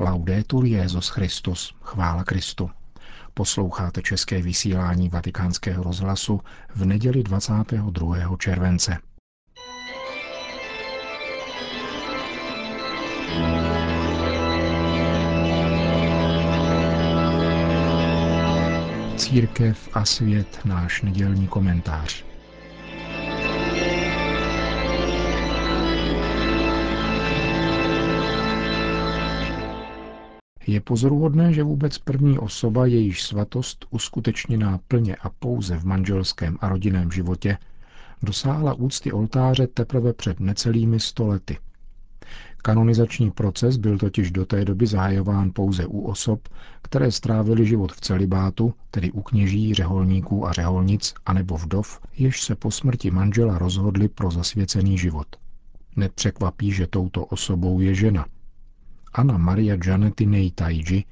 Laudetur Jezus Christus, chvála Kristu. Posloucháte české vysílání Vatikánského rozhlasu v neděli 22. července. Církev a svět, náš nedělní komentář. Je pozoruhodné, že vůbec první osoba, jejíž svatost uskutečněná plně a pouze v manželském a rodinném životě, dosáhla úcty oltáře teprve před necelými stolety. Kanonizační proces byl totiž do té doby zahajován pouze u osob, které strávili život v celibátu, tedy u kněží, řeholníků a řeholnic, anebo vdov, jež se po smrti manžela rozhodli pro zasvěcený život. Nepřekvapí, že touto osobou je žena – Anna Maria Gianetti Neitaiji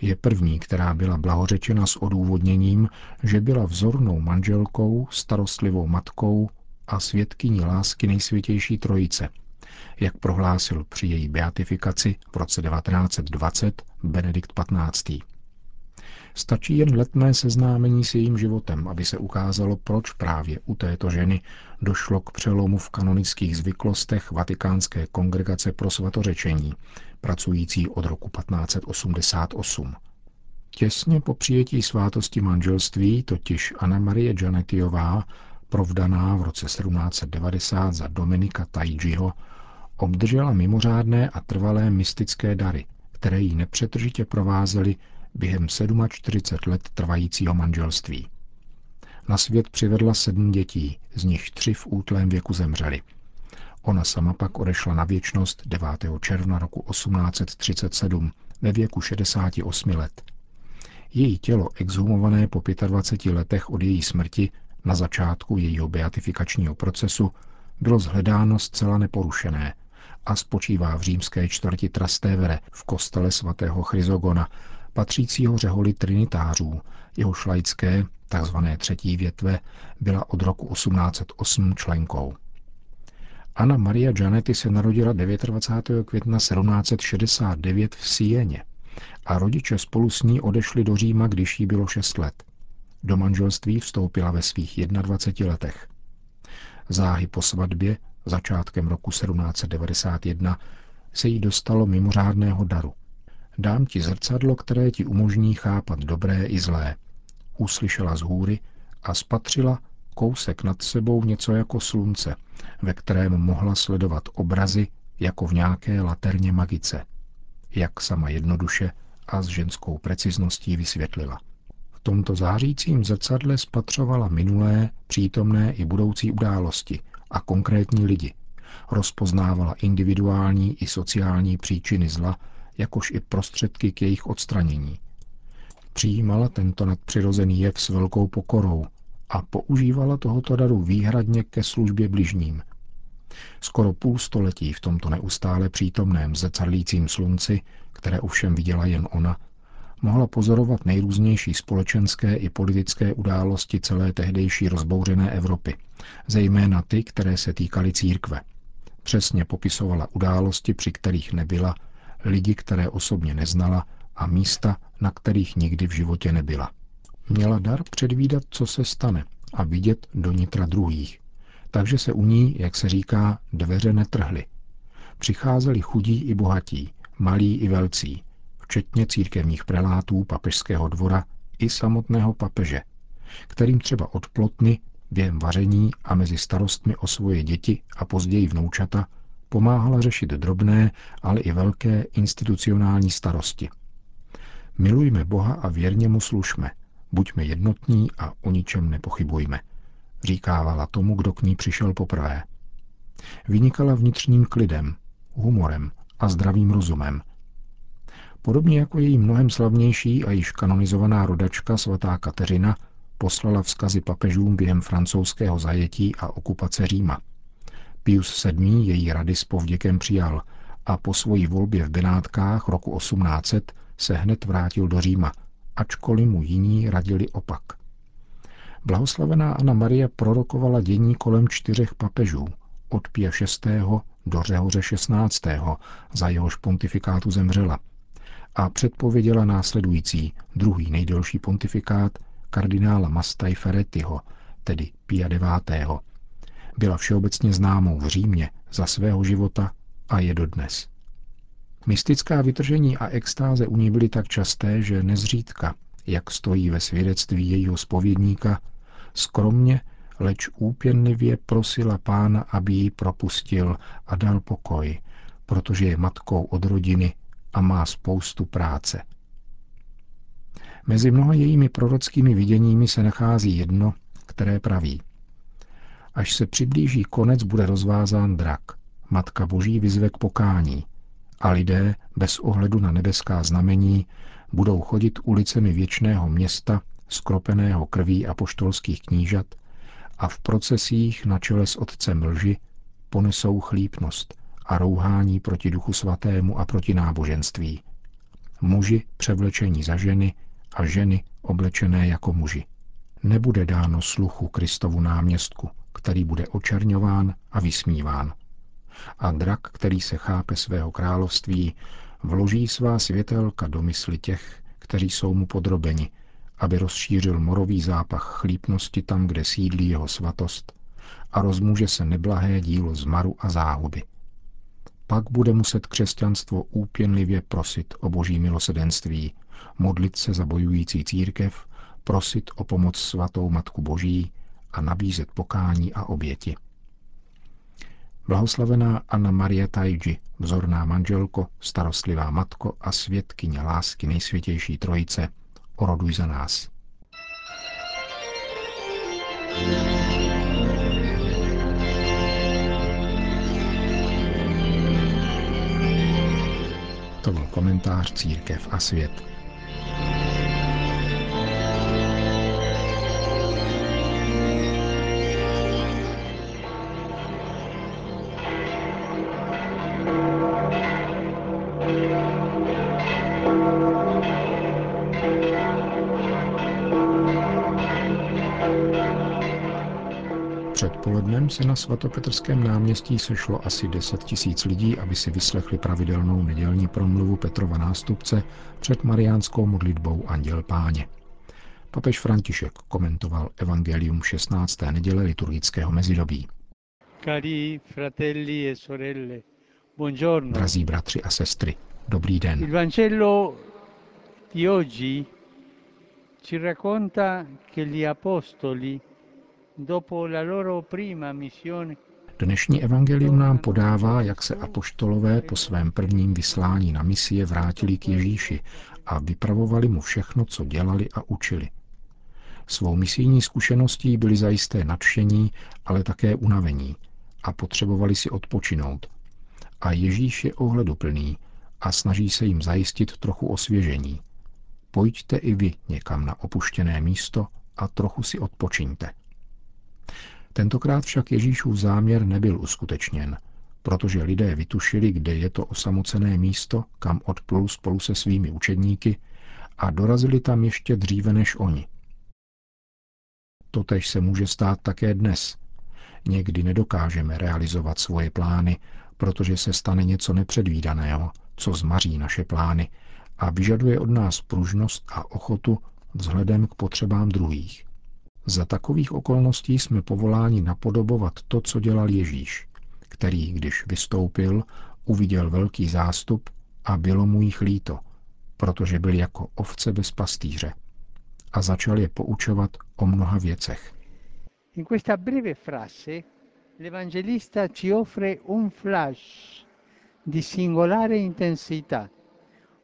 je první, která byla blahořečena s odůvodněním, že byla vzornou manželkou, starostlivou matkou a svědkyní lásky nejsvětější trojice, jak prohlásil při její beatifikaci v roce 1920 Benedikt XV. Stačí jen letné seznámení s jejím životem, aby se ukázalo, proč právě u této ženy došlo k přelomu v kanonických zvyklostech Vatikánské kongregace pro svatořečení, pracující od roku 1588. Těsně po přijetí svátosti manželství totiž Anna Marie Janetiová, provdaná v roce 1790 za Dominika Taijiho, obdržela mimořádné a trvalé mystické dary, které ji nepřetržitě provázely během 47 let trvajícího manželství. Na svět přivedla sedm dětí, z nich tři v útlém věku zemřeli. Ona sama pak odešla na věčnost 9. června roku 1837 ve věku 68 let. Její tělo, exhumované po 25 letech od její smrti na začátku jejího beatifikačního procesu, bylo zhledáno zcela neporušené a spočívá v římské čtvrti Trastevere v kostele svatého Chryzogona, patřícího řeholi trinitářů, jeho šlajcké, tzv. třetí větve, byla od roku 1808 členkou. Anna Maria Gianetti se narodila 29. května 1769 v Sieně a rodiče spolu s ní odešli do Říma, když jí bylo 6 let. Do manželství vstoupila ve svých 21 letech. Záhy po svatbě, začátkem roku 1791, se jí dostalo mimořádného daru. Dám ti zrcadlo, které ti umožní chápat dobré i zlé. Uslyšela z hůry a spatřila kousek nad sebou něco jako slunce, ve kterém mohla sledovat obrazy jako v nějaké laterně magice, jak sama jednoduše a s ženskou precizností vysvětlila. V tomto zářícím zrcadle spatřovala minulé, přítomné i budoucí události a konkrétní lidi. Rozpoznávala individuální i sociální příčiny zla, jakož i prostředky k jejich odstranění. Přijímala tento nadpřirozený jev s velkou pokorou a používala tohoto daru výhradně ke službě bližním. Skoro půl století v tomto neustále přítomném zrcadlícím slunci, které ovšem viděla jen ona, mohla pozorovat nejrůznější společenské i politické události celé tehdejší rozbouřené Evropy, zejména ty, které se týkaly církve. Přesně popisovala události, při kterých nebyla, lidi, které osobně neznala a místa, na kterých nikdy v životě nebyla. Měla dar předvídat, co se stane a vidět do nitra druhých. Takže se u ní, jak se říká, dveře netrhly. Přicházeli chudí i bohatí, malí i velcí, včetně církevních prelátů papežského dvora i samotného papeže, kterým třeba od plotny během vaření a mezi starostmi o svoje děti a později vnoučata pomáhala řešit drobné, ale i velké institucionální starosti. Milujme Boha a věrně mu slušme, buďme jednotní a o ničem nepochybujme, říkávala tomu, kdo k ní přišel poprvé. Vynikala vnitřním klidem, humorem a zdravým rozumem. Podobně jako její mnohem slavnější a již kanonizovaná rodačka svatá Kateřina poslala vzkazy papežům během francouzského zajetí a okupace Říma – Pius VII. její rady s povděkem přijal a po svojí volbě v Benátkách roku 1800 se hned vrátil do Říma, ačkoliv mu jiní radili opak. Blahoslavená Anna Maria prorokovala dění kolem čtyřech papežů, od Pia VI. do Řehoře XVI., za jehož pontifikátu zemřela, a předpověděla následující, druhý nejdelší pontifikát kardinála Mastaj Ferrettiho, tedy Pia IX. Byla všeobecně známou v Římě za svého života a je dodnes. Mystická vytržení a extáze u ní byly tak časté, že nezřídka, jak stojí ve svědectví jejího spovědníka, skromně, leč úpěnlivě prosila pána, aby ji propustil a dal pokoj, protože je matkou od rodiny a má spoustu práce. Mezi mnoha jejími prorockými viděními se nachází jedno, které praví. Až se přiblíží konec, bude rozvázán drak. Matka Boží vyzve k pokání a lidé, bez ohledu na nebeská znamení, budou chodit ulicemi věčného města, skropeného krví a poštolských knížat, a v procesích na čele s otcem lži ponesou chlípnost a rouhání proti duchu svatému a proti náboženství. Muži převlečení za ženy a ženy oblečené jako muži. Nebude dáno sluchu Kristovu náměstku, který bude očerňován a vysmíván. A drak, který se chápe svého království, vloží svá světelka do mysli těch, kteří jsou mu podrobeni, aby rozšířil morový zápach chlípnosti tam, kde sídlí jeho svatost a rozmůže se neblahé dílo zmaru a záhuby. Pak bude muset křesťanstvo úpěnlivě prosit o boží milosedenství, modlit se za bojující církev, prosit o pomoc svatou Matku Boží a nabízet pokání a oběti. Blahoslavená Anna Maria Tajji, vzorná manželko, starostlivá matko a světkyně lásky nejsvětější trojice, oroduj za nás. To byl komentář Církev a svět. Předpolednem se na svatopetrském náměstí sešlo asi 10 tisíc lidí, aby si vyslechli pravidelnou nedělní promluvu Petrova nástupce před mariánskou modlitbou Anděl Páně. Papež František komentoval Evangelium 16. neděle liturgického mezidobí. Cari fratelli e sorelle, buongiorno. Drazí bratři a sestry, dobrý den. Il Vangelo di oggi ci racconta che gli apostoli Dnešní evangelium nám podává, jak se apoštolové po svém prvním vyslání na misie vrátili k Ježíši a vypravovali mu všechno, co dělali a učili. Svou misijní zkušeností byli zajisté nadšení, ale také unavení a potřebovali si odpočinout. A Ježíš je ohleduplný a snaží se jim zajistit trochu osvěžení. Pojďte i vy někam na opuštěné místo a trochu si odpočiňte. Tentokrát však Ježíšův záměr nebyl uskutečněn, protože lidé vytušili, kde je to osamocené místo, kam odplul spolu se svými učedníky a dorazili tam ještě dříve než oni. Totež se může stát také dnes. Někdy nedokážeme realizovat svoje plány, protože se stane něco nepředvídaného, co zmaří naše plány a vyžaduje od nás pružnost a ochotu vzhledem k potřebám druhých. Za takových okolností jsme povoláni napodobovat to, co dělal Ježíš, který, když vystoupil, uviděl velký zástup a bylo mu jich líto, protože byl jako ovce bez pastýře a začal je poučovat o mnoha věcech. In questa breve frase l'Evangelista ci offre un flash di singolare intensità,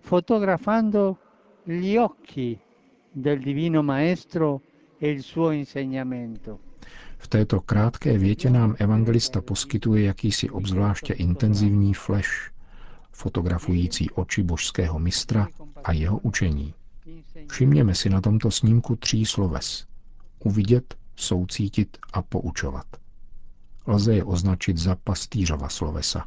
fotografando gli occhi del Divino Maestro v této krátké větě nám evangelista poskytuje jakýsi obzvláště intenzivní flash, fotografující oči božského mistra a jeho učení. Všimněme si na tomto snímku tří sloves. Uvidět, soucítit a poučovat. Lze je označit za pastýřova slovesa.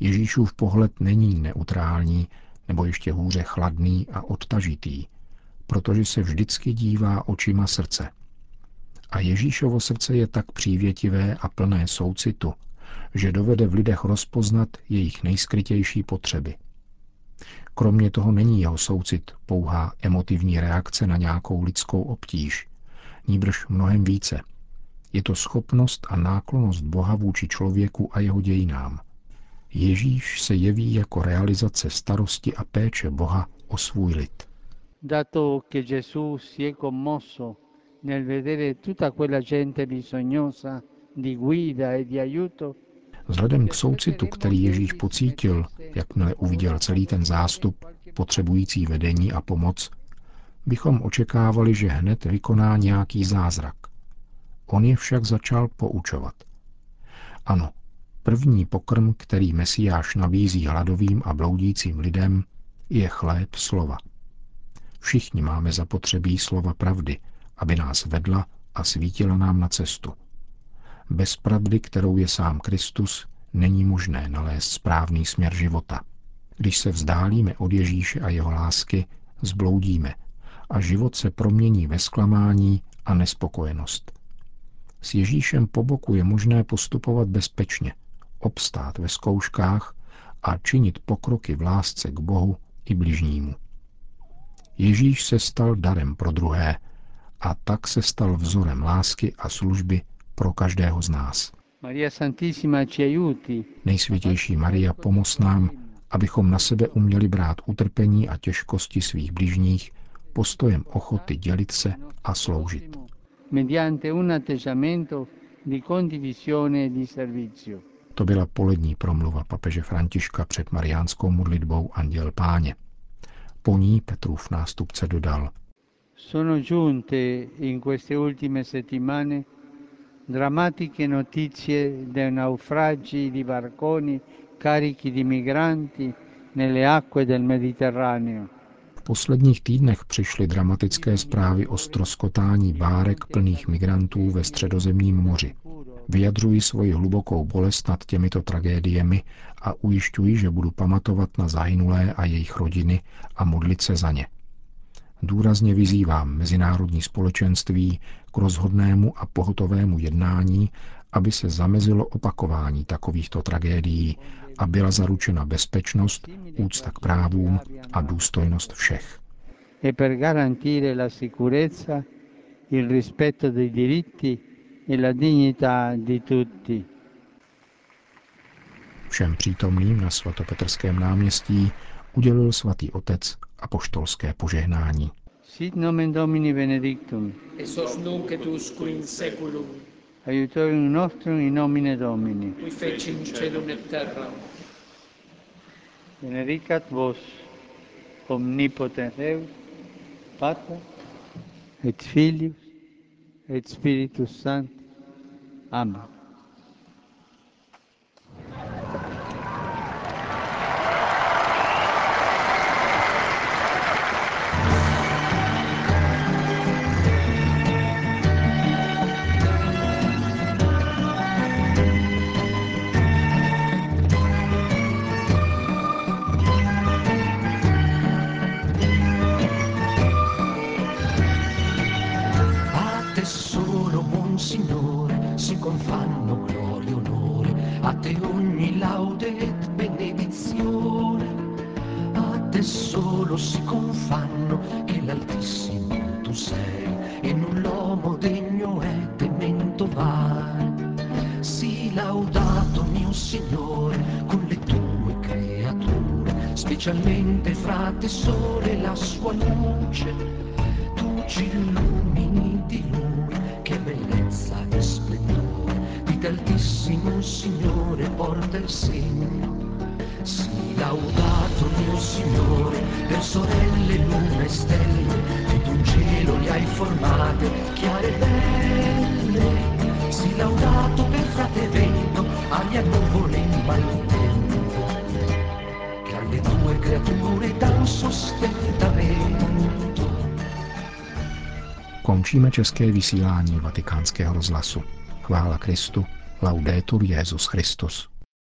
Ježíšův pohled není neutrální, nebo ještě hůře chladný a odtažitý, protože se vždycky dívá očima srdce. A Ježíšovo srdce je tak přívětivé a plné soucitu, že dovede v lidech rozpoznat jejich nejskrytější potřeby. Kromě toho není jeho soucit pouhá emotivní reakce na nějakou lidskou obtíž, níbrž mnohem více. Je to schopnost a náklonost Boha vůči člověku a jeho dějinám. Ježíš se jeví jako realizace starosti a péče Boha o svůj lid. Dato che Gesù si è commosso nel vedere tutta quella gente bisognosa di guida e di aiuto, Vzhledem k soucitu, který Ježíš pocítil, jakmile uviděl celý ten zástup, potřebující vedení a pomoc, bychom očekávali, že hned vykoná nějaký zázrak. On je však začal poučovat. Ano, první pokrm, který Mesiáš nabízí hladovým a bloudícím lidem, je chléb slova. Všichni máme zapotřebí slova pravdy, aby nás vedla a svítila nám na cestu. Bez pravdy, kterou je sám Kristus, není možné nalézt správný směr života. Když se vzdálíme od Ježíše a jeho lásky, zbloudíme a život se promění ve zklamání a nespokojenost. S Ježíšem po boku je možné postupovat bezpečně, obstát ve zkouškách a činit pokroky v lásce k Bohu i bližnímu. Ježíš se stal darem pro druhé a tak se stal vzorem lásky a služby pro každého z nás. Nejsvětější Maria, pomoz nám, abychom na sebe uměli brát utrpení a těžkosti svých bližních postojem ochoty dělit se a sloužit. E to byla polední promluva papeže Františka před mariánskou modlitbou Anděl Páně. Po ní Petrův nástupce dodal. Sono giunte in queste ultime settimane drammatiche notizie dei naufragi di barconi carichi di migranti nelle acque del Mediterraneo. V posledních týdnech přišly dramatické zprávy o stroskotání bárek plných migrantů ve středozemním moři. Vyjadřuji svoji hlubokou bolest nad těmito tragédiemi a ujišťuji, že budu pamatovat na zahynulé a jejich rodiny a modlit se za ně. Důrazně vyzývám mezinárodní společenství k rozhodnému a pohotovému jednání, aby se zamezilo opakování takovýchto tragédií a byla zaručena bezpečnost, úcta k právům a důstojnost všech. E per garantire la sicurezza, il rispetto dei diritti e la dignità di tutti. Všem přítomným na svatopetrském náměstí udělil svatý otec apoštolské požehnání. Sit nomen Domini benedictum. Es os nunc et usque in seculum. Aiutorium nostrum in nomine Domini. Qui feci in celum et terra. Benedicat vos, omnipotens Deus, Pater, et Filius, et Spiritus Sanctus. anak. confanno che l'altissimo tu sei e null'uomo degno è temento vai Si laudato mio Signore con le tue creature specialmente fra te sole la sua luce. Tu ci illumini di lui che bellezza e splendore di t'altissimo Signore porta il segno. Si laudato Signore, per sorelle, luna e stelle, che d'un cielo li hai formate, chiare belle. Sii laudato per frate vento, aria nuvole in maltempo le tue creature dan sostentamento. Končíme české vysílání vatikánského rozhlasu. Chvála Kristu, laudetur Jezus Christus.